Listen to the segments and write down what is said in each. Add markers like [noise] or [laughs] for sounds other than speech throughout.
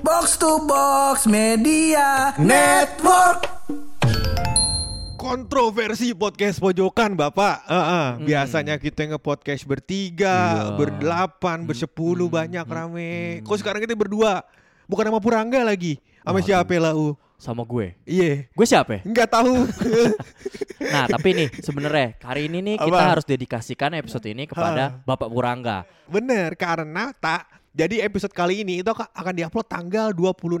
Box to Box Media Network. kontroversi podcast pojokan bapak Heeh, biasanya kita nge-podcast bertiga Iya. berdelapan bersepuluh banyak rame kok sekarang kita berdua bukan sama Purangga lagi sama siapa lah u sama gue. iya Gue siapa? ya? nggak tahu [laughs] Nah, tapi nih sebenarnya hari ini nih kita Apa? harus dedikasikan episode ini kepada Bapak Purangga. bener karena tak jadi episode kali ini itu akan diupload tanggal 26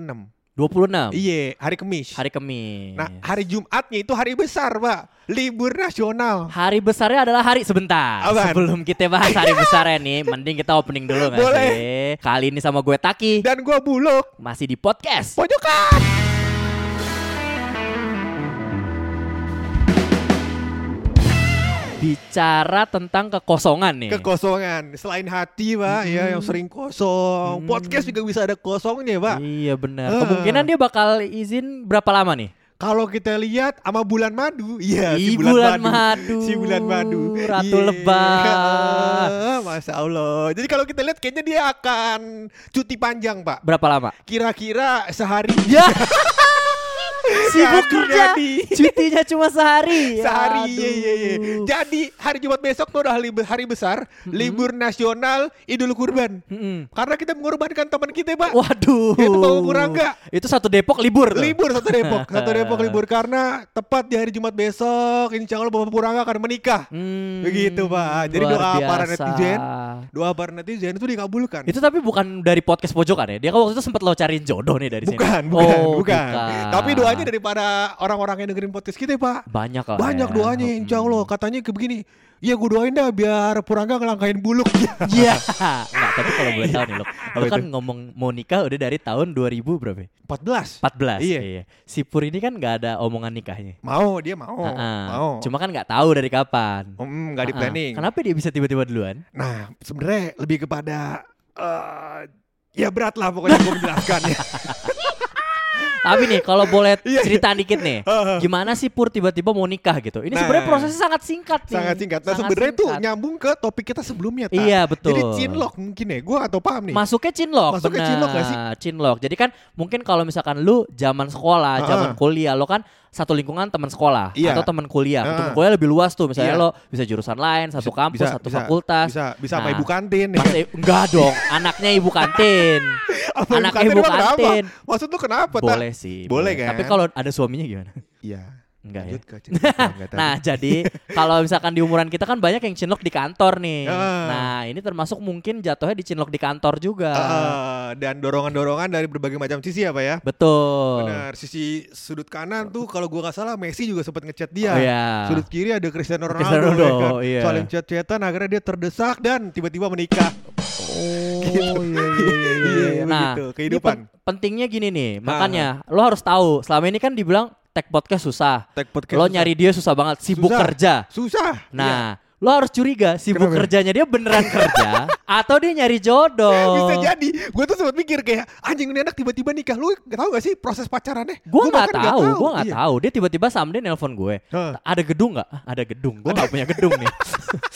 26 iya hari Kamis hari Kamis. nah hari Jumatnya itu hari besar pak libur nasional Hari besarnya adalah hari sebentar. Apaan? Sebelum kita bahas hari [laughs] besarnya nih, mending kita opening dulu nggak sih? Kali ini sama gue Taki dan gua buluk masih di podcast. pojokan Bicara tentang kekosongan nih. kekosongan selain hati pak ya yang sering kosong podcast juga bisa ada kosongnya pak Iya benar. Ah. Kemungkinan dia bakal izin berapa lama nih? kalau kita lihat sama bulan madu iya si bulan madu. si bulan madu Ratu Iya. lebah. [laughs] Masya Allah jadi kalau kita lihat kayaknya dia akan cuti panjang pak Berapa lama? kira-kira sehari Ya. [laughs] Sibuk Aduh, kerja. jadi. Cutinya cuma sehari. sehari iya, iya, iya. Jadi hari Jumat besok tuh udah hari, hari besar libur nasional Idul Kurban Mm-mm. karena kita mengorbankan teman kita pak Waduh. Itu Bapak Purangga. Itu satu Depok libur tuh. Libur satu Depok, [laughs] satu Depok libur karena tepat di hari Jumat besok, insya Allah Bapak Purangga akan menikah. Hmm, Begitu, Pak. Jadi doa para biasa. netizen. Doa para netizen itu dikabulkan. Itu tapi bukan dari podcast pojokan ya. Dia kan waktu itu sempat lo cariin jodoh nih dari sini. bukan, bukan, Oh, bukan. Tapi doanya daripada orang-orang yang dengerin podcast kita, Pak. banyak lah. Banyak ya. doanya, insya Allah. Katanya ke begini, ya gue doain dah biar Purangga ngelangkain buluk. [laughs] Iya. Enggak, tapi kalau boleh tahu nih lo. Lo kan ngomong mau nikah udah dari tahun 2000 berapa? ya? 14. 14. Iya. Si Pur ini kan nggak ada omongan nikahnya. Mau, dia mau. Ah-ah. Mau. Cuma kan nggak tahu dari kapan. Hmm, nggak di planning. Kenapa dia bisa tiba-tiba duluan? Nah, sebenarnya lebih kepada eh ya berat lah pokoknya gue menjelaskannya. [laughs] Tapi nih kalau boleh [laughs] Iya, iya. cerita dikit nih, [laughs] gimana sih Pur tiba-tiba mau nikah gitu? Ini Nah. sebenarnya prosesnya sangat singkat nih. Sangat singkat. Nah sebenarnya itu nyambung ke topik kita sebelumnya. Tak? Iya, betul. Jadi cinlok mungkin ya. Gue atau paham nih. Masuknya cinlok, Masuknya cinlok gak sih? Cinlok. Jadi kan mungkin kalau misalkan lu zaman sekolah, Ah. zaman kuliah, lo kan satu lingkungan teman sekolah Iya. atau teman kuliah. Ah. Teman kuliah lebih luas tuh. Misalnya Iya. lo bisa jurusan lain, satu kampus, satu fakultas. Bisa, bisa sama Nah, ibu kantin. ya. Masa, enggak dong, anaknya ibu kantin. [laughs] Apa kantin ibu kenapa? kantin. Maksud lu kenapa? Tak? Boleh sih. Boleh kan? Tapi kalau ada suaminya gimana? Iya. Enggak ya. Lanjut ke Purangga tadi. Nah, jadi kalau misalkan di umuran kita kan banyak yang cinlok di kantor nih. Ah. Nah, ini termasuk mungkin jatuhnya di cinlok di kantor juga. Eh, dan dorongan-dorongan dari berbagai macam sisi ya Pak ya. Betul. Benar, sisi sudut kanan tuh kalau gua nggak salah Messi juga sempat ngechat dia. Oh, iya. Sudut kiri ada Cristiano Ronaldo, Cristiano Ronaldo, ya kan? iya. Saling chat-chatan akhirnya dia terdesak dan tiba-tiba menikah. Oh, Gitu. iya, iya, iya, iya, iya. Nah, begitu, kehidupan. pen- pentingnya gini nih, makanya lo harus tahu. Selama ini kan dibilang tag podcast susah. Tag podcast lo susah. nyari dia susah banget, sibuk Susah. kerja. Susah. Iya. Nah, lo harus curiga sibuk Kenapa? kerjanya dia beneran kerja [laughs] atau dia nyari jodoh. Bisa jadi. Gue tuh sempat mikir kayak anjing ini anak tiba-tiba nikah. Lu gak tahu gak sih proses pacarannya? Gue bahkan tahu, gue nggak Iya. tahu. Dia tiba-tiba someday nelpon gue. Hah. Ada gedung nggak? Ah, Ada gedung. Gue nggak [laughs] punya gedung nih.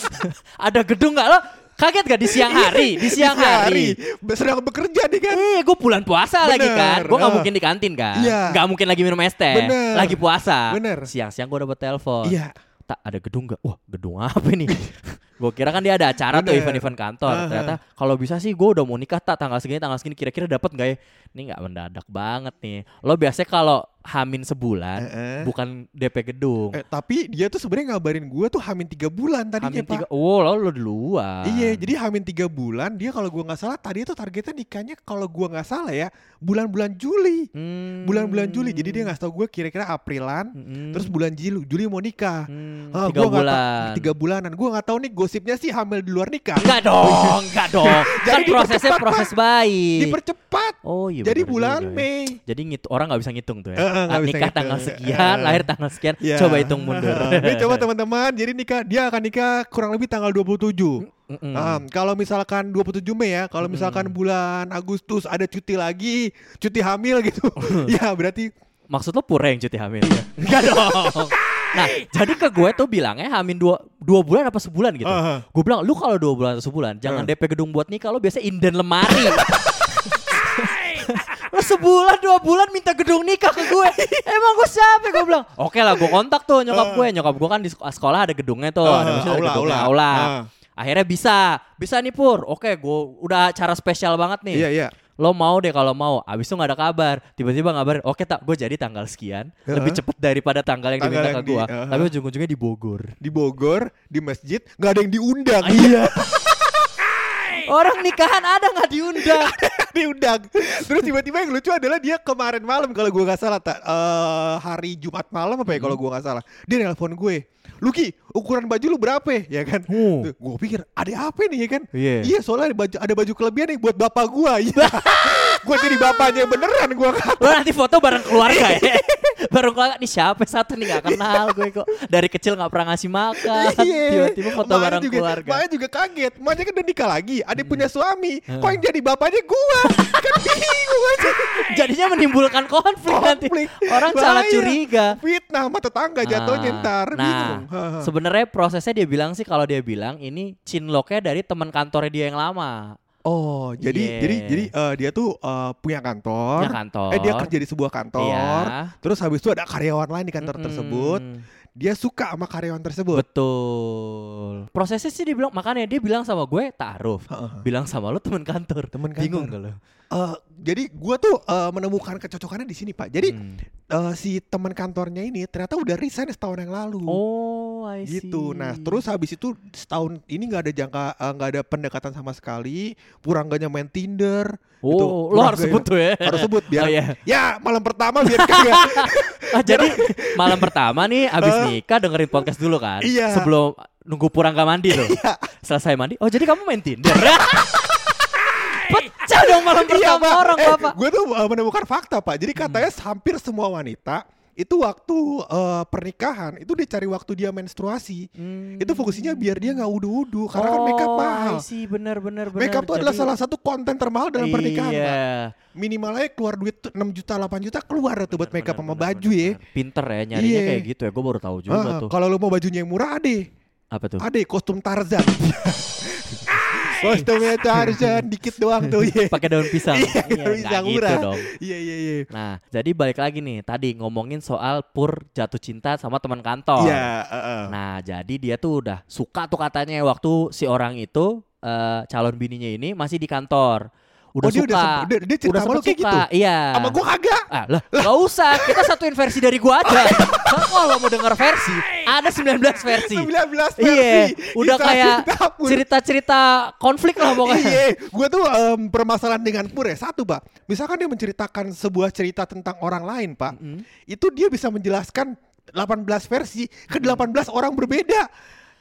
[laughs] ada gedung nggak lo? Kaget gak di siang hari? Di siang hari. Sedang bekerja nih kan. Eh, gue bulan puasa lagi kan. Bener, Gue ah. mungkin di kantin kan. Iya. Nggak mungkin lagi minum es teh. Bener. Lagi puasa. Bener. Siang-siang gue dapet telepon. Iya. Tak ada gedung nggak? Wah, gedung apa ini? [laughs] gue kira kan dia ada acara tuh Bener. event-event kantor. Ah, Ternyata kalau bisa sih gue udah mau nikah tak tanggal segini tanggal segini kira-kira dapat nggak ya? Ini nggak mendadak banget nih. Lo biasanya kalau hamin sebulan Eh, eh. bukan DP gedung. Eh, tapi dia tuh sebenarnya ngabarin gue tuh hamin tiga bulan tadinya hamin tiga. Oh, lo lo duluan. Iya, jadi hamin tiga bulan dia kalau gua nggak salah tadi tuh targetnya nikahnya kalau gua nggak salah ya bulan-bulan Juli, Hmm. bulan-bulan Juli. Jadi dia nggak tahu gue kira-kira Aprilan, Mm-mm. terus bulan Juli, Juli mau nikah. Hmm, Ah, tiga gua bulan. tiga bulanan. Gue nggak tahu nih gosipnya sih hamil di luar nikah. Enggak [laughs] dong, enggak dong. kan Jadi prosesnya dipercepat, proses baik. Dipercepat. Oh iya. jadi bulan juga ya. Mei. Jadi ngit orang nggak bisa ngitung tuh ya. Eh, Ah, bisa nikah ngitung. tanggal sekian, lahir tanggal sekian. Ya. Coba hitung mundur. [laughs] Ini coba teman-teman, jadi nikah dia akan nikah kurang lebih tanggal 27. Mm-mm. Ah, kalau misalkan 27 Mei ya, kalau misalkan bulan Agustus ada cuti lagi, cuti hamil gitu. [laughs] ya, berarti Maksud lo pura yang cuti hamil? [laughs] Iya. Enggak dong. Nah, jadi ke gue tuh bilangnya hamin dua, dua bulan apa sebulan gitu. Aha. Gue bilang, lu kalau dua bulan atau sebulan, jangan Ah. DP gedung buat nikah, lo biasa inden lemari. Sebulan dua bulan minta gedung nikah ke gue. Emang gue siapa? Gue bilang, oke lah gue kontak tuh nyokap gue. Nyokap gue kan di sek- sekolah ada gedungnya tuh. Ah, ada, aula, gedungnya, aula. aula. Ah. Akhirnya bisa, bisa nih Pur. Oke, gue udah cara spesial banget nih. Iya iya. Lo mau deh kalau mau. Abis itu gak ada kabar. Tiba-tiba ngabarin, oke tak, gue jadi tanggal sekian. Heeh. Lebih cepet daripada tanggal yang Tanggal diminta yang ke gue. di- heeh. Tapi ujung-ujungnya di Bogor. Di Bogor, di masjid, nggak ada yang diundang. Iya. [laughs] Orang nikahan ada nggak diundang? [laughs] diundang. Terus tiba-tiba yang lucu adalah dia kemarin malam kalau gue nggak salah tak eh, hari Jumat malam apa ya kalau gue nggak salah. Dia nelpon gue. Luki, ukuran baju lu berapa ya kan? Hmm. Gue pikir ada apa nih ya kan? Iya. Iya soalnya ada baju, ada baju kelebihan nih buat bapak gue. Iya. [laughs] gue jadi bapaknya beneran gue. Lo nanti foto bareng keluarga ya. [laughs] bareng keluarga nih siapa satu nih gak kenal gue kok. Dari kecil gak pernah ngasih makan. [laughs] Iya. Tiba-tiba foto bareng juga, keluarga. Makanya juga kaget. Makanya kan udah nikah lagi. Adik punya suami. Hmm. Kok yang jadi bapaknya gue? kan [laughs] bingung aja. Jadinya menimbulkan konflik, nanti. Konflik. Orang salah Bahaya. curiga. Fitnah sama tetangga jatuhnya Ah, ntar. Nah, sebenarnya prosesnya dia bilang sih kalau dia bilang ini chinlocknya dari teman kantornya dia yang lama. Oh, jadi Iya. jadi jadi eh, dia tuh eh, punya kantor. Punya kantor. Eh dia kerja di sebuah kantor. Iya. Terus habis itu ada karyawan lain di kantor Mm-mm. tersebut. Dia suka sama karyawan tersebut. Betul. Prosesnya sih dia bilang makanya dia bilang sama gue taaruf. Heeh. Bilang sama lo teman kantor. Temen Bingung kantor. gak lo? Eh, jadi gua tuh eh, menemukan kecocokannya di sini, Pak. Jadi Hmm. eh, si teman kantornya ini ternyata udah resign setahun yang lalu. Oh, I see. gitu. Nah, terus habis itu setahun ini nggak ada jangka nggak ada pendekatan sama sekali. Purangganya main Tinder. Oh, gitu. lo harus sebut tuh ya. Harus sebut biar Oh, iya. ya malam pertama biar [laughs] kagak Ah, jadi malam pertama nih abis nikah dengerin podcast dulu kan? Iya. Sebelum nunggu Purangga mandi tuh. [laughs] Selesai mandi. Oh, jadi kamu main Tinder. [laughs] Pecah dong malam [laughs] Iya, pertama Pak. orang Eh, Bapak. Gue tuh uh, menemukan fakta, Pak. Jadi katanya hampir semua wanita itu waktu uh, pernikahan itu dia cari waktu dia menstruasi. Hmm. Itu fungsinya biar dia nggak udu-udu karena kan makeup Oh, mahal. Bener bener bener. Makeup tuh adalah salah satu konten termahal dalam pernikahan, iya. Pak. Minimalnya keluar duit tuh 6 juta, 8 juta keluar tuh buat makeup sama Bener, baju bener, ya. bener. Pinter ya nyarinya Iya. kayak gitu ya. Gue baru tahu juga Ah, tuh. Kalau lu mau bajunya yang murah ada. Apa tuh? Ada kostum Tarzan. [laughs] Kostumnya Tarzan [laughs] dikit doang tuh ya. Pakai daun pisang. Iya, Iya, nggak murah. gitu dong. Iya iya iya. Nah, jadi balik lagi nih tadi ngomongin soal Pur jatuh cinta sama teman kantor. Iya, heeh. Nah, jadi dia tuh udah suka tuh katanya waktu si orang itu eh, calon bininya ini masih di kantor. Udah Oh, dia suka. udah sempet- dia- dia cerita udah sama lu kayak suka. gitu? Iya. Sama gua kagak. Ah, lah, gak usah. Kita satuin versi dari gua aja. [laughs] Kalau mau denger versi, ada 19 versi. 19 versi. Iya, udah Kisah kayak cerita-cerita konflik lah pokoknya. Iya, gue tuh em, permasalahan dengan Pur ya satu pak. Misalkan dia menceritakan sebuah cerita tentang orang lain pak, itu dia bisa menjelaskan 18 versi ke 18 orang berbeda.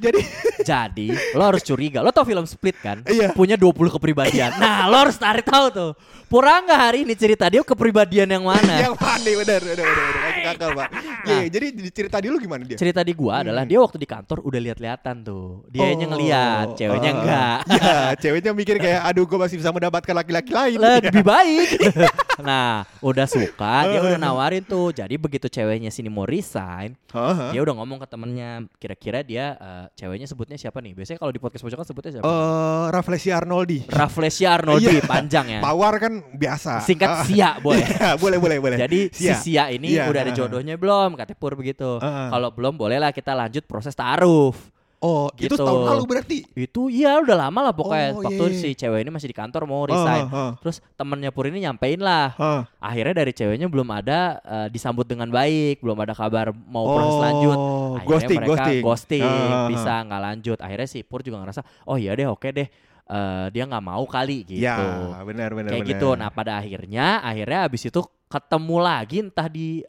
Jadi [laughs] Jadi lo harus curiga. Lo tau film Split kan? Iya. Punya 20 kepribadian. Nah lo harus tarik tahu tuh. Purangga hari ini cerita dia kepribadian yang mana? [laughs] yang mana benar benar benar benar masuk akal pak. Iya, jadi di cerita dulu gimana dia? Cerita di gua adalah dia waktu di kantor udah lihat-lihatan tuh. Dianya ngeliat, ceweknya Oh, enggak. Iya, ceweknya mikir kayak aduh gue masih bisa mendapatkan laki-laki lain. Lebih baik. [laughs] nah, udah suka, dia udah [laughs] nawarin tuh. Jadi begitu ceweknya sini mau resign, Heeh. dia udah ngomong ke temennya, kira-kira dia eh, ceweknya sebutnya siapa nih? Biasanya kalau di podcast pojokan sebutnya siapa? Eh, Raflesi Arnoldi. Rafflesia Arnoldi Iya. panjang ya. Mawar kan biasa. Singkat Ah, Sia, boy. [laughs] Iya, boleh boleh boleh. Jadi Sia. si Sia ini Iya, udah ada jodohnya belum? Katanya Pur begitu. Heeh. Kalau belum bolehlah kita lanjut proses taaruf. Oh, itu Gitu. tahun lalu berarti. Itu iya udah lama lah pokoknya Oh, waktu iya, iya. si cewek ini masih di kantor mau resign. Ah, ah, ah. Terus temennya Pur ini nyampein lah. Hah. Akhirnya dari ceweknya belum ada eh, disambut dengan baik, belum ada kabar mau Oh, proses lanjut. Akhirnya ghosting, mereka ghosting. ghosting, ah, ah. bisa nggak lanjut. Akhirnya si Pur juga ngerasa, oh iya deh, oke deh. Eh, dia nggak mau kali gitu. Ya, benar benar Kayak benar. gitu. Nah pada akhirnya, akhirnya abis itu ketemu lagi entah di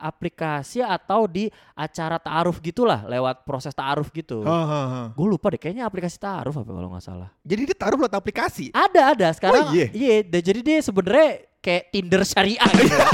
aplikasi atau di acara taaruf gitulah lewat proses taaruf gitu. Gue lupa deh kayaknya aplikasi taaruf apa kalau nggak salah. Jadi dia taruh lewat aplikasi. Ada ada sekarang. Oh, iya? Iya, dan jadi dia sebenarnya kayak Tinder syariah gitu. [laughs]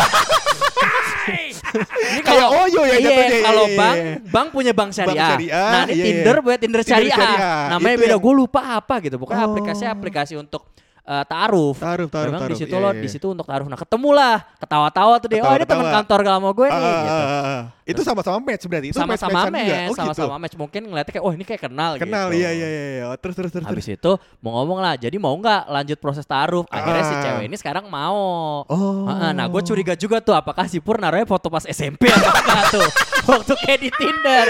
Ini Kayak Oyo ya iya, jatuhnya, kalau iya, iya, bank, iya. bank punya bank syariah. syariah, nah, ini iya, iya. Tinder buat Tinder Tinder syariah. syariah. Namanya Itu beda. yang- Gue lupa apa gitu. Pokoknya Oh. aplikasi-aplikasi untuk eh, taaruf. Taruh, taruh, Memang taruh. di situ Iya, lo iya. di situ untuk taruh. Nah, ketemulah, ketawa-tawa tuh dia. Oh, ini teman kantor lama gue nih Ah, gitu. ah, ah, ah. Itu sama-sama match berarti. Itu Sama-sama juga. match, Oh, gitu. sama-sama match. Mungkin ngeliatnya kayak, oh ini kayak kenal, Kenal, gitu. iya, iya, iya. iya. Terus, terus, terus. Habis terus. itu mau ngomong lah, jadi mau nggak lanjut proses taruh? Akhirnya si Ah. cewek ini sekarang mau. Oh. Nah, gue curiga juga tuh apakah si Pur naruhnya foto pas SMP atau enggak tuh. [laughs] Waktu kayak di Tinder.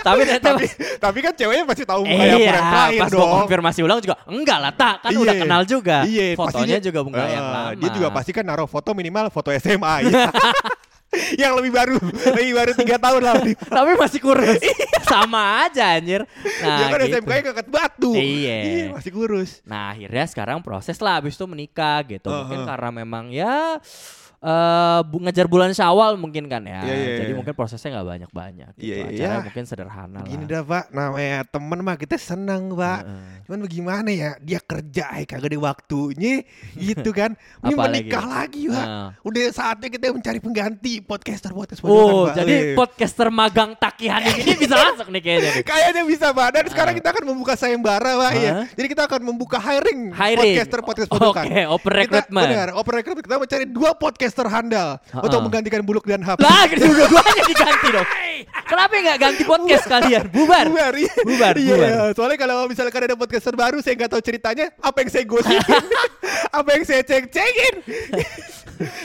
Tapi ternyata tapi, tapi kan ceweknya pasti tahu muka yang iya, yang pas dong. gue konfirmasi ulang juga enggak lah tak kan Iya. udah kenal juga. Iya, Fotonya pastinya- juga enggak yang Eh, lama. Dia juga pasti kan naruh foto minimal foto SMA. ya. [laughs] [laughs] yang lebih baru, lebih baru tiga tahun lah. [laughs] Tapi masih kurus. Sama aja anjir. Nah, Dia kan gitu. SMK nya kakak batu. Iya. masih kurus. Nah akhirnya sekarang proses lah abis itu menikah gitu. Mungkin Uh-huh. karena memang ya eh bu- ngejar bulan syawal mungkin kan ya. Iya, iya, Jadi iya. mungkin prosesnya nggak banyak-banyak. Gitu. Iya, iya. Acaranya mungkin sederhana Gini lah. dah pak, namanya temen mah kita seneng pak. Heeh. Cuman bagaimana ya, dia kerja eh kagak ada waktunya [laughs] gitu kan. Ini menikah lagi pak. Nah. Udah saatnya kita mencari pengganti podcaster podcast Oh, Pak. jadi Iya. podcaster magang Takihan ini [laughs] bisa masuk nih kayaknya. nih. Kayaknya bisa pak. Dan sekarang kita akan membuka sayembara pak. Iya. Hah? Jadi kita akan membuka hiring, Hiring. podcaster podcast pojokan. Oke, open Kita- recruitment. Benar, open recruitment. Kita mencari dua podcaster handal Ha-ha. untuk menggantikan Buluk dan Hap. Lah, gitu dua-duanya diganti dong. Kenapa nggak ganti podcast [laughs] kalian? Bubar. Bubar, iya. Bubar, Iya, bubar. soalnya kalau misalkan ada podcaster baru, saya nggak tahu ceritanya, apa yang saya gosipin, [laughs] apa yang saya cek-cekin. [laughs]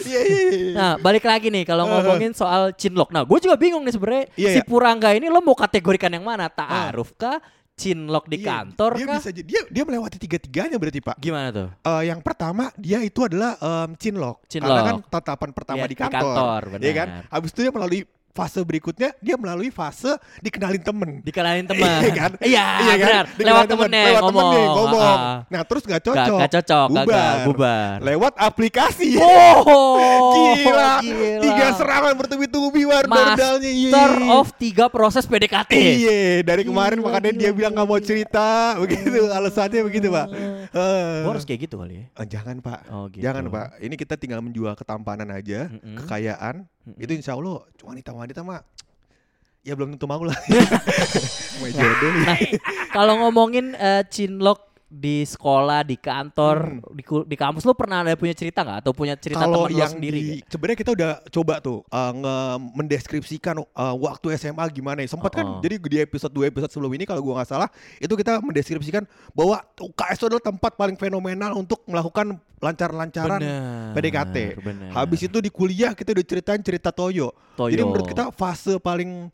Iya, iya, iya. Nah, balik lagi nih kalau ngomongin soal cinlok. Nah, gue juga bingung nih sebenarnya Iya, si iya. Purangga ini lo mau kategorikan yang mana? Ta'aruf kah? Cinlok di Iya, kantor dia kah? bisa jadi- dia dia melewati tiga-tiganya berarti Pak. Gimana tuh? Eh, yang pertama dia itu adalah em, cinlok. Cinlok. Karena kan tatapan pertama Iya, di di kantor. kantor, Iya kan? Habis itu dia melalui fase berikutnya dia melalui fase dikenalin temen. Dikenalin teman. Iya kan? Iya, Iya kan? benar. Dikenalin Lewat temen, temennya lewat ngomong. temennya ngomong. Ah. Nah, terus nggak Nggak- cocok. nggak cocok, gagal, bubar. bubar. Lewat aplikasi. Oh, Gila. gila. Tiga serangan bertubi-tubi war darudalnya. Iya. Master of tiga proses PDKT. Iya, dari kemarin Gila, makanya gila, dia bilang nggak mau cerita, begitu alasannya begitu pak. Gue harus kayak gitu kali ya. Eh, jangan pak, Oh, gitu. jangan pak. Ini kita tinggal menjual ketampanan aja, Mm-mm. kekayaan. Mm-mm. Itu insya Allah wanita-wanita mah ya belum tentu mau lah. [laughs] Mau jodoh nih. Nah, kalau ngomongin eh, cinlok di sekolah, di kantor, di, ku- di kampus lu pernah ada punya cerita nggak atau punya cerita Kalau teman lo yang sendiri? di, sebenarnya kita udah coba tuh uh, nge- mendeskripsikan uh, waktu SMA gimana ya. Sempat kan, Oh. jadi di episode 2 episode sebelum ini kalau gua nggak salah, itu kita mendeskripsikan bahwa UKS itu adalah tempat paling fenomenal untuk melakukan lancar-lancaran PDKT. bener. Habis itu di kuliah kita udah ceritain cerita Toyo. Toyo. Jadi menurut kita fase paling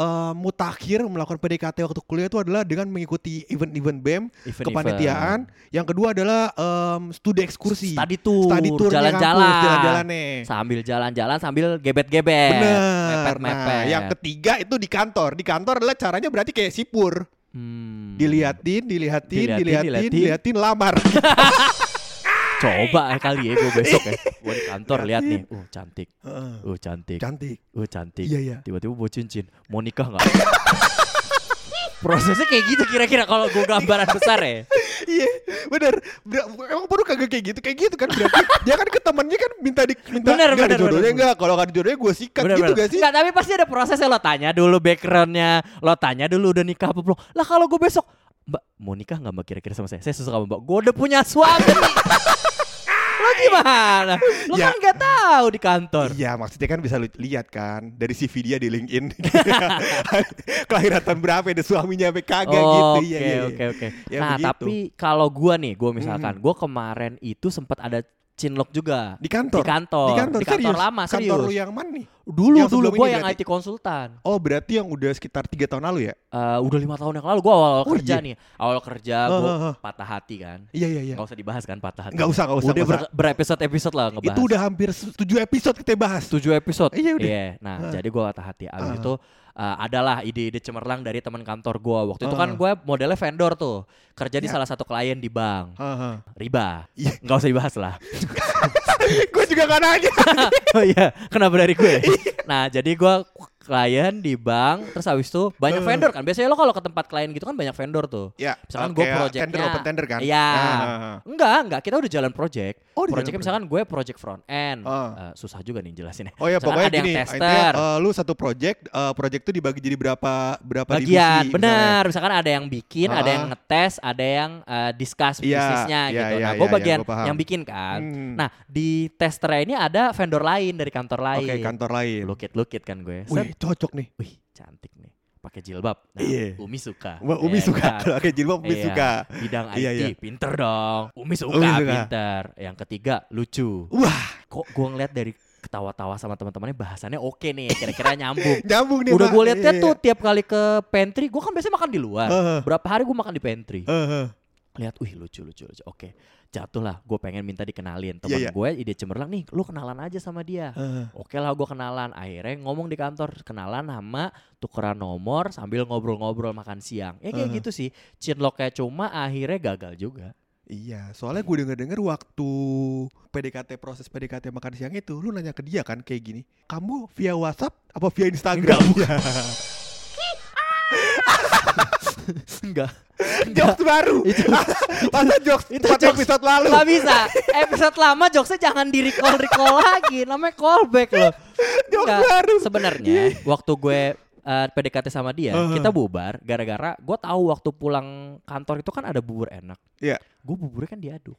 uh, mutakhir melakukan PDKT waktu kuliah itu adalah dengan mengikuti event-event BEM, Event-event. kepanitiaan. Yang kedua adalah um, studi ekskursi. Study tour, Study tour jalan-jalan, jalan-jalannya. sambil jalan-jalan sambil gebet-gebet, Bener. mepet-mepet. Nah, yang ketiga itu di kantor. Di kantor adalah caranya berarti kayak sipur. Hmm. Diliatin, dilihatin, Diliatin, dilihatin, diliatin. dilihatin, lamar. [laughs] Coba kali ya gue besok ya, gue di kantor lihat nih, uh cantik, uh cantik, Cantik. uh cantik. Iya, iya. Tiba-tiba bawa cincin, mau nikah nggak? [laughs] Prosesnya kayak gitu kira-kira kalau gue gambaran besar ya. Iya, bener. Ber- Emang perlu kagak kayak gitu, kayak gitu kan berarti. Dia kan ke temennya kan minta di minta Bener, bener, jodohnya bener. enggak. Kalau enggak ada jodohnya gue sikat gitu Bener-bener. gak sih? Nggak, tapi pasti ada prosesnya lo tanya dulu backgroundnya, lo tanya dulu udah nikah apa belum. Lah kalau gue besok, Mbak mau nikah nggak Mbak kira-kira sama saya? Saya suka sama Mbak. Gue udah punya suami. [laughs] lo gimana? Lo Ya. kan nggak tahu di kantor. Iya, maksudnya kan bisa lihat kan dari CV dia di LinkedIn. [laughs] Kelahiran tahun berapa ada suaminya sampai kagak gitu. Oke Iya, iya, iya. oke oke. Ya, nah begitu. tapi kalau gua nih, gua misalkan, gua kemarin itu sempat ada cinlok juga Di kantor. di kantor, Di kantor, di kantor serius? lama Kantor serius. lu yang mana nih? Dulu Yang dulu ini yang? IT konsultan. Oh, berarti yang udah sekitar tiga tahun lalu ya? Eh, udah lima tahun yang lalu gua awal, Oh, kerja iya. nih, awal kerja Heeh, gua heeh. patah hati kan. Iya, iya, iya. Nggak usah dibahas kan patah hati. Nggak usah, nggak usah, Udah ber- berepisode-episode lah ngebahas. Itu udah hampir tujuh episode kita bahas. tujuh episode. Iya, udah. Nah, Heeh. jadi gua patah hati. Abis Heeh. itu eh, adalah ide-ide cemerlang dari teman kantor gua. Waktu itu kan gue modelnya vendor tuh, kerja di Ya. salah satu klien di bank. Heeh. Riba. Iya. Nggak usah dibahas lah. [laughs] gue juga gak nanya. [laughs] oh iya, kenapa dari gue? [laughs] Iya. nah, jadi gue klien di bank, terus habis itu banyak vendor kan. Biasanya lo kalau ke tempat klien gitu kan banyak vendor tuh. Ya, Misalkan eh, gue projectnya tender open tender kan? Iya Ah. Enggak, enggak Kita udah jalan project Oh, Projectnya misalkan gue project front end Ah. Eh, Susah juga nih jelasinnya Oh ya Misalkan pokoknya ada yang gini, tester intinya eh, lu satu project, eh, project itu dibagi jadi berapa berapa Bagian, divisi, benar. Misalkan ada yang bikin, ada yang ngetes, ada yang eh, discuss Iya, bisnisnya iya, gitu. iya, nah, iya, gue iya, bagian yang bikin kan. Hmm. Nah, di tester ini ada vendor lain dari kantor lain. Oke, kantor lain. Lukit-lukit kan gue. Set. Wih, cocok nih. Wih, cantik nih. Pakai jilbab. Nah, Iya. Umi suka. Wah, Umi Ya suka. kan? Pakai jilbab Umi Iya. suka. Bidang IT, Iya, iya. pinter dong. Umi suka, Umi suka. pinter. Yang ketiga, lucu. Wah, Kok gue ngeliat dari ketawa-tawa sama teman-temannya bahasannya oke nih, kira-kira nyambung. [laughs] nyambung nih, Udah gue liatnya Iya, tuh iya. tiap kali ke pantry, gue kan biasanya makan di luar. Heeh. Berapa hari gue makan di pantry. Heeh. Lihat, wih lucu lucu lucu. Oke, jatuh lah. Gue pengen minta dikenalin. Iya, iya. gue ide cemerlang nih, lu kenalan aja sama dia. Heeh. Oke lah gue kenalan. Akhirnya ngomong di kantor kenalan sama tukeran nomor sambil ngobrol-ngobrol makan siang. Ya kayak Heeh. gitu sih. Cinloknya cuma akhirnya gagal juga. Iya, soalnya gue denger-denger waktu PDKT proses PDKT makan siang itu, lu nanya ke dia kan kayak gini, kamu via WhatsApp apa via Instagram? [laughs] [laughs] Enggak. jokes baru. [laughs] Itu [laughs] Masa jokes itu jokes episode lalu? Gak bisa. Episode lama jokesnya jangan di recall recall lagi. Namanya callback loh. Jokes Nggak, baru. Sebenarnya waktu gue eh, PDKT sama dia, Uh-huh. kita bubar gara-gara gue tahu waktu pulang kantor itu kan ada bubur enak. Iya. Gue buburnya kan diaduk.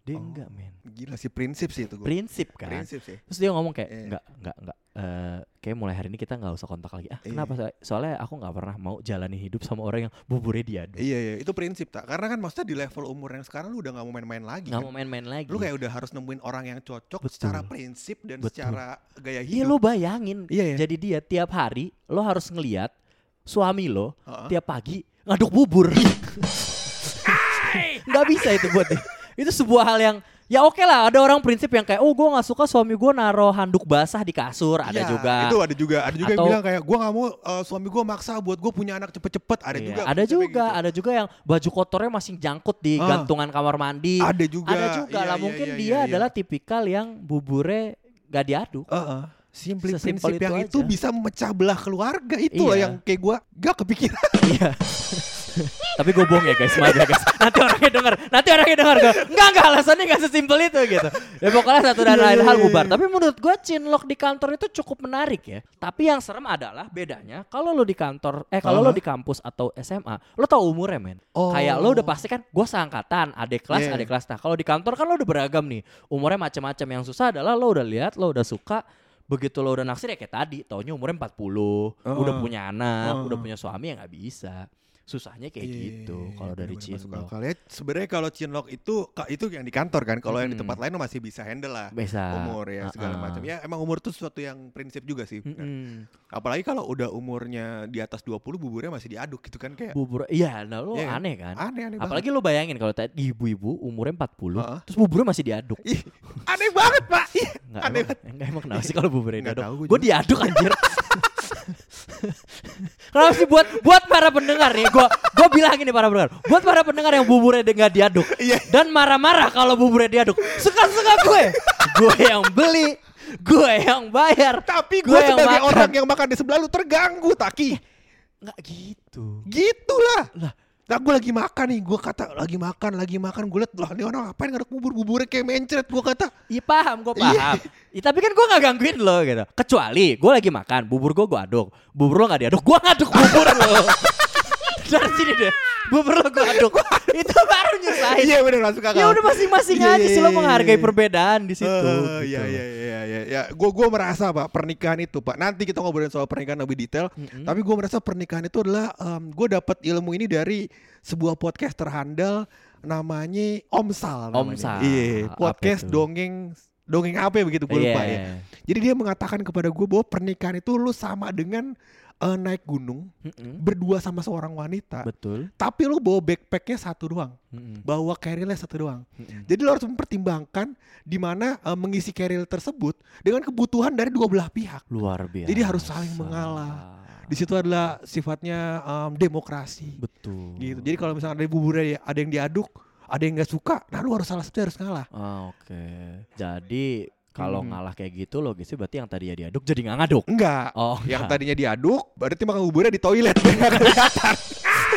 Dia Oh. enggak, men. Gila sih prinsip sih itu gue. Prinsip kan. Prinsip sih. Terus dia ngomong kayak Iya. enggak, enggak, enggak. eh kayak mulai hari ini kita nggak usah kontak lagi. Ah, Iya. kenapa? So- Soalnya aku nggak pernah mau jalani hidup sama orang yang buburnya diaduk. Iya iya itu prinsip tak karena kan maksudnya di level umur yang sekarang lu udah nggak mau main-main lagi Nggak kan? mau main-main lagi. lu kayak udah harus nemuin orang yang cocok Betul. secara prinsip dan Betul. secara gaya Iya hidup lo bayangin. Iya, iya. Jadi dia tiap hari lo harus ngeliat suami lo Heeh. tiap pagi ngaduk bubur. [laughs] Nggak bisa itu buat dia. Itu sebuah hal yang ya oke lah. Ada orang prinsip yang kayak oh gue nggak suka suami gue naro handuk basah di kasur. Ada Iya, juga. itu ada juga ada juga yang Atau- bilang kayak gua nggak mau uh, suami gua maksa buat gua punya anak cepet-cepet ada Iya, juga ada juga, gitu. ada juga yang baju kotornya masih jangkut di Ah. gantungan kamar mandi. ada juga Ada juga Iya, lah. iya, Mungkin iya, dia iya, iya. adalah tipikal yang buburnya gak diaduk. Heeh. Simply Sesimpel prinsip yang itu itu aja. bisa memecah belah keluarga itu Iya. yang kayak gua gak kepikiran Iya. [laughs] Tapi gue bohong ya guys, maaf ya guys. Nanti orangnya denger, nanti orangnya denger gue. Enggak enggak alasannya enggak sesimpel itu gitu. Ya pokoknya satu dan Iya, lain iya, hal iya, bubar. Tapi menurut gue chinlock di kantor itu cukup menarik ya. Tapi yang serem adalah bedanya kalau lo di kantor, eh kalau lo di kampus atau SMA, lo tau umurnya men. Oh. Kayak lo udah pasti kan, gue seangkatan, adik kelas, Iya. adik kelas. Nah kalau di kantor kan lo udah beragam nih. Umurnya macam-macam. Yang susah adalah lo udah lihat, lo udah suka, begitu lo udah naksir ya kayak tadi, taunya umurnya 40, udah Heeh. punya anak, Heeh. udah punya suami ya nggak bisa. Susahnya kayak Iya, gitu iya, kalau dari Cinlok. akal. Ya, sebenarnya kalau Cinlok itu itu yang di kantor kan. Kalau yang di tempat lain masih bisa handle lah. Bisa. Umur ya segala Ah-ah. macam. Ya emang umur tuh sesuatu yang prinsip juga sih. Mm-mm. Apalagi kalau udah umurnya di atas 20 buburnya masih diaduk gitu kan kayak Bubur, iya, nah lo Iya kan? aneh kan? aneh-aneh banget. Apalagi lo bayangin kalau tadi ibu-ibu umurnya 40, Heeh. terus buburnya masih diaduk. Ih, aneh banget, Pak. Enggak, aneh emang, banget. enggak emang kenapa sih kalau buburnya diaduk? Gue diaduk anjir. [laughs] [laughs] Kenapa sih buat buat para pendengar nih? Gue gue bilangin nih para pendengar. Buat para pendengar yang buburnya nggak diaduk [laughs] Iya. dan marah-marah kalau buburnya diaduk, suka-suka gue. gue yang beli, gue yang bayar. Tapi Gue sebagai makan. orang yang makan di sebelah lu terganggu, Taki. Nggak gitu. Gitulah. Lah. Nah gue lagi makan nih, gue kata lagi makan, lagi makan, gue liat lah ini orang ngapain ngaduk bubur buburnya kayak mencret, gue kata. Iya paham, gue Iya. paham. Ih, tapi kan gue gak gangguin lo gitu. Kecuali gue lagi makan, bubur gue gue aduk. Bubur lo gak diaduk, gue ngaduk bubur lo. [laughs] Dari sini deh, bubur lo gue aduk. Itu baru nyusahin. Iya bener masuk akal. Ya udah masing-masing Iya, aja iya, sih lo iya, menghargai iya. perbedaan di situ. Eh, gitu. Iya iya iya iya ya. Gue gue merasa pak pernikahan itu pak. Nanti kita ngobrolin soal pernikahan lebih detail. Tapi gue merasa pernikahan itu adalah gue dapat ilmu ini dari sebuah podcast terhandal namanya Omsal. namanya. Omsal. Iya. Apa Podcast dongeng dongeng apa ya begitu gue lupa Iya. ya. Jadi dia mengatakan kepada gue bahwa pernikahan itu lu sama dengan eh, naik gunung Mm-mm. berdua sama seorang wanita. Betul. Tapi lu bawa backpacknya satu doang, Mm-mm. bawa carrier satu doang. Mm-mm. Jadi lo harus mempertimbangkan di mana eh, mengisi carrier tersebut dengan kebutuhan dari dua belah pihak. Luar biasa. Jadi harus saling mengalah. Di situ adalah sifatnya em, demokrasi. Betul. Gitu. Jadi kalau misalnya ada buburnya ada yang diaduk, ada yang nggak suka, nah lu harus salah satu harus ngalah. Ah, Oke. Jadi Kalau Hmm. ngalah kayak gitu logisnya berarti yang tadi ya diaduk jadi nggak ngaduk. Enggak. Oh, yang enggak. tadinya diaduk, berarti makan buburnya di toilet biar nggak kelihatan.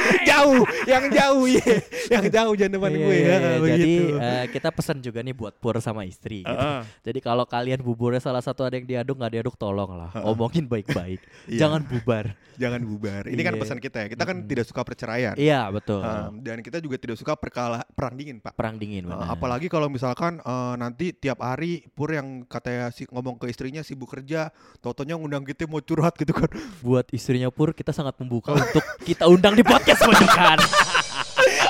[laughs] jauh, yang jauh ya, yang jauh jangan depan Iya, gue ya. Jadi eh, kita pesan juga nih buat pur sama istri. Gitu. Heeh. Jadi kalau kalian buburnya salah satu ada yang diaduk nggak diaduk tolong lah, omongin baik-baik, [laughs] Iya. jangan bubar. Jangan bubar. Ini kan pesan kita ya. Kita kan tidak suka perceraian. Iya betul. Um, dan kita juga tidak suka perkala perang dingin, Pak. Perang dingin Uh, apalagi kalau misalkan uh, nanti tiap hari Pur yang katanya si ngomong ke istrinya sibuk kerja, totonya ngundang kita mau curhat gitu kan. buat istrinya pur kita sangat membuka untuk kita undang di [laughs] podcast pojokan.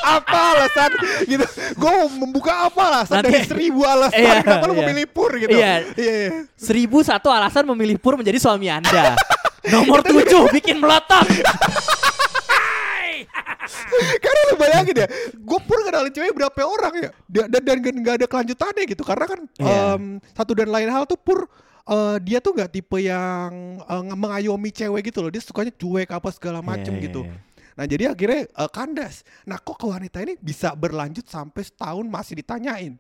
apa alasan gitu? Gue membuka apa alasan Nanti- dari seribu alasan Iya, kenapa lu iya. memilih Pur gitu? Iya. iya. iya. Seribu satu alasan memilih pur menjadi suami anda. [laughs] Nomor tujuh bikin melotot. Karena lu bayangin ya, gue pur kenalin cewek berapa orang ya, dan dan, dan gak ada kelanjutannya gitu, karena kan Iya. em, satu dan lain hal tuh pur eh, dia tuh nggak tipe yang eh, mengayomi cewek gitu loh, dia sukanya cuek apa segala macem Iya, iya, gitu. iya. Nah jadi akhirnya eh, kandas. Nah kok ke wanita ini bisa berlanjut sampai setahun masih ditanyain,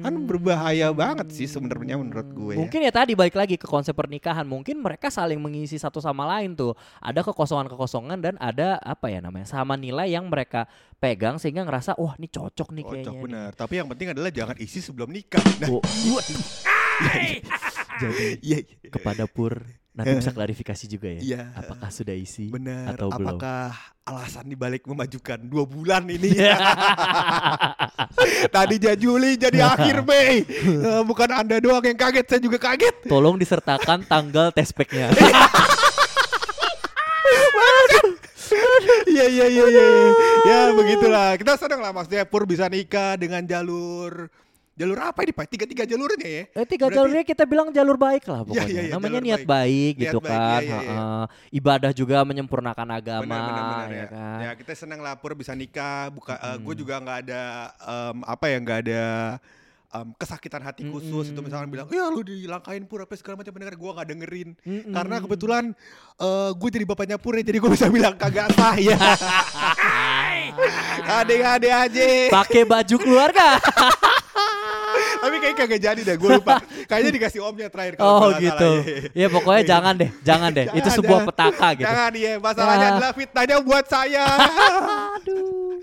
kan berbahaya banget sih sebenarnya menurut gue. ya. Mungkin ya tadi balik lagi ke konsep pernikahan. Mungkin mereka saling mengisi satu sama lain tuh. Ada kekosongan-kekosongan dan ada apa ya namanya sama nilai yang mereka pegang sehingga ngerasa wah ini cocok nih kayaknya. Cocok nih." benar. Tapi yang penting adalah jangan isi sebelum nikah. Nah, Oh, [laughs] [laughs] Jadi [laughs] iya, iya. kepada Pur nanti bisa klarifikasi juga ya. Iya. Apakah sudah isi Benar. atau belum? Apakah alasan dibalik memajukan dua bulan ini? [laughs] Tadinya Juli jadi akhir Mei. [laughs] Eh, bukan anda doang yang kaget, saya juga kaget. Tolong disertakan tanggal tespeknya. Iya iya iya iya. Ya begitulah. Kita senang lah maksudnya Pur bisa nikah dengan jalur jalur apa ini Pak? Tiga tiga jalurnya ya? Eh, tiga Berarti- jalurnya kita bilang jalur baik lah pokoknya. iya, iya, Namanya jalur niat baik. baik, Niat gitu baik, kan. iya, iya, iya. Heeh. Ibadah juga menyempurnakan agama, Benar benar benar ya ya. kan. Ya kita senang lah Pur bisa nikah. Buka, gue juga nggak ada em, apa ya nggak ada em, kesakitan hati khusus itu misalkan bilang ya lu dilangkain Pur apa segala macam pendengar gue nggak dengerin karena kebetulan gue jadi bapaknya Pur ya jadi gue bisa bilang kagak sah ya [laughs] adek-adek aja Pakai baju keluarga. [laughs] kayak kagak jadi deh gue lupa kayaknya dikasih omnya terakhir kalau oh gitu. Ya pokoknya jangan deh, jangan deh. [laughs] Itu sebuah petaka gitu. jangan ya masalahnya Ya. adalah fitnahnya buat saya [laughs] Aduh.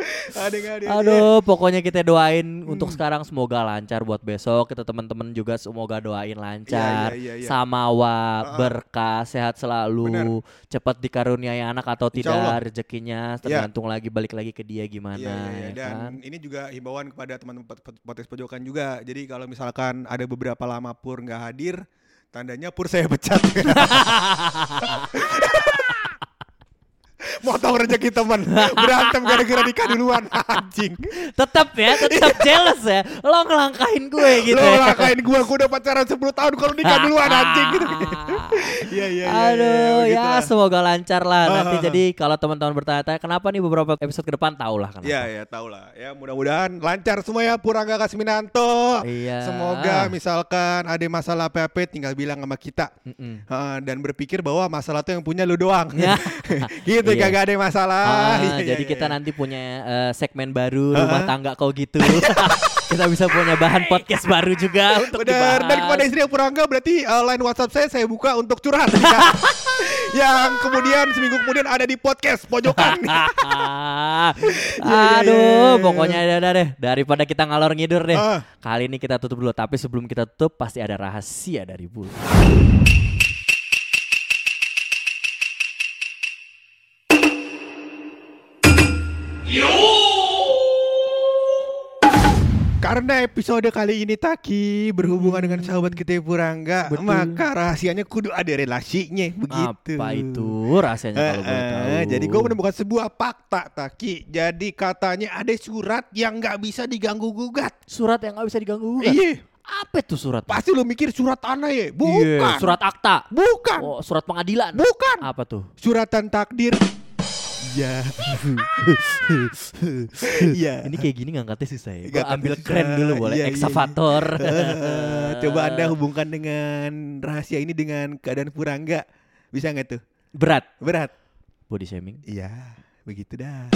Aduh, pokoknya kita doain untuk Hmm. sekarang semoga lancar buat besok. Kita teman-teman juga semoga doain lancar. Iya, iya, iya, iya. Samawa, Ah, ah. berkah, sehat selalu. Benar. Cepat dikaruniai anak atau Insya Allah. tidak rezekinya Iya. tergantung lagi balik lagi ke dia gimana iya, iya. ya Dan kan. ini juga himbauan kepada teman-teman pot- pot- podcast pojokan juga. Jadi kalau misalkan ada beberapa lama Pur nggak hadir, tandanya Pur saya pecat. [laughs] Motong rezeki teman berantem gara-gara nikah duluan [laughs] anjing. Tetap ya, tetap jealous ya. Lo ngelangkahin gue gitu. Lo ya. ngakain gua, gua udah pacaran 10 tahun kalau nikah duluan anjing gitu. [laughs] Iya iya iya. Aduh, iya, ya begitulah. semoga lancar lah. Nanti jadi kalau teman-teman bertanya-tanya kenapa nih beberapa episode ke depan tahu lah kenapa. Iya ya tahu lah ya mudah-mudahan lancar semua ya Purangga Kasminanto. Iya. Semoga misalkan ada masalah apa-apa tinggal bilang sama kita. Heeh, dan berpikir bahwa masalah itu yang punya lu doang. Ya. [laughs] gitu Iya. kagak ada masalah. Ah, Iya, iya, jadi iya, kita iya. nanti punya eh, segmen baru Ah. rumah tangga kau gitu. [laughs] kita bisa punya bahan podcast baru juga untuk dibahas. dan kepada istri yang Purangga berarti uh, line WhatsApp saya saya buka untuk curhat. [laughs] yang kemudian seminggu kemudian ada di podcast pojokan. [laughs] Iya, Aduh, iya. pokoknya ya udah deh daripada kita ngalor ngidur deh. Ah. Kali ini kita tutup dulu, tapi sebelum kita tutup pasti ada rahasia dari Bul. Karena episode kali ini Taki berhubungan dengan sahabat kita Purangga, Betul. maka rahasianya kudu ada relasinya begitu. Apa itu rahasianya kalau boleh Eh, tahu? jadi gue menemukan sebuah fakta Taki. Jadi katanya ada surat yang nggak bisa diganggu gugat. surat yang nggak bisa diganggu gugat. Iya. Apa tuh surat? Pasti lu mikir surat tanah ya? Iya, Bukan. surat akta. Bukan. Oh, surat pengadilan. Bukan. Apa tuh? Suratan takdir. Ya. Iya. [laughs] Ini kayak gini ngangkatnya susah ya. Gua Ngangkatnya ambil susah. keren dulu boleh. Iya, iya, iya. Eksavator. Eh, [laughs] Coba anda hubungkan dengan rahasia ini dengan keadaan Purangga. Bisa nggak tuh? Berat. Berat. Body shaming. Iya, begitu dah.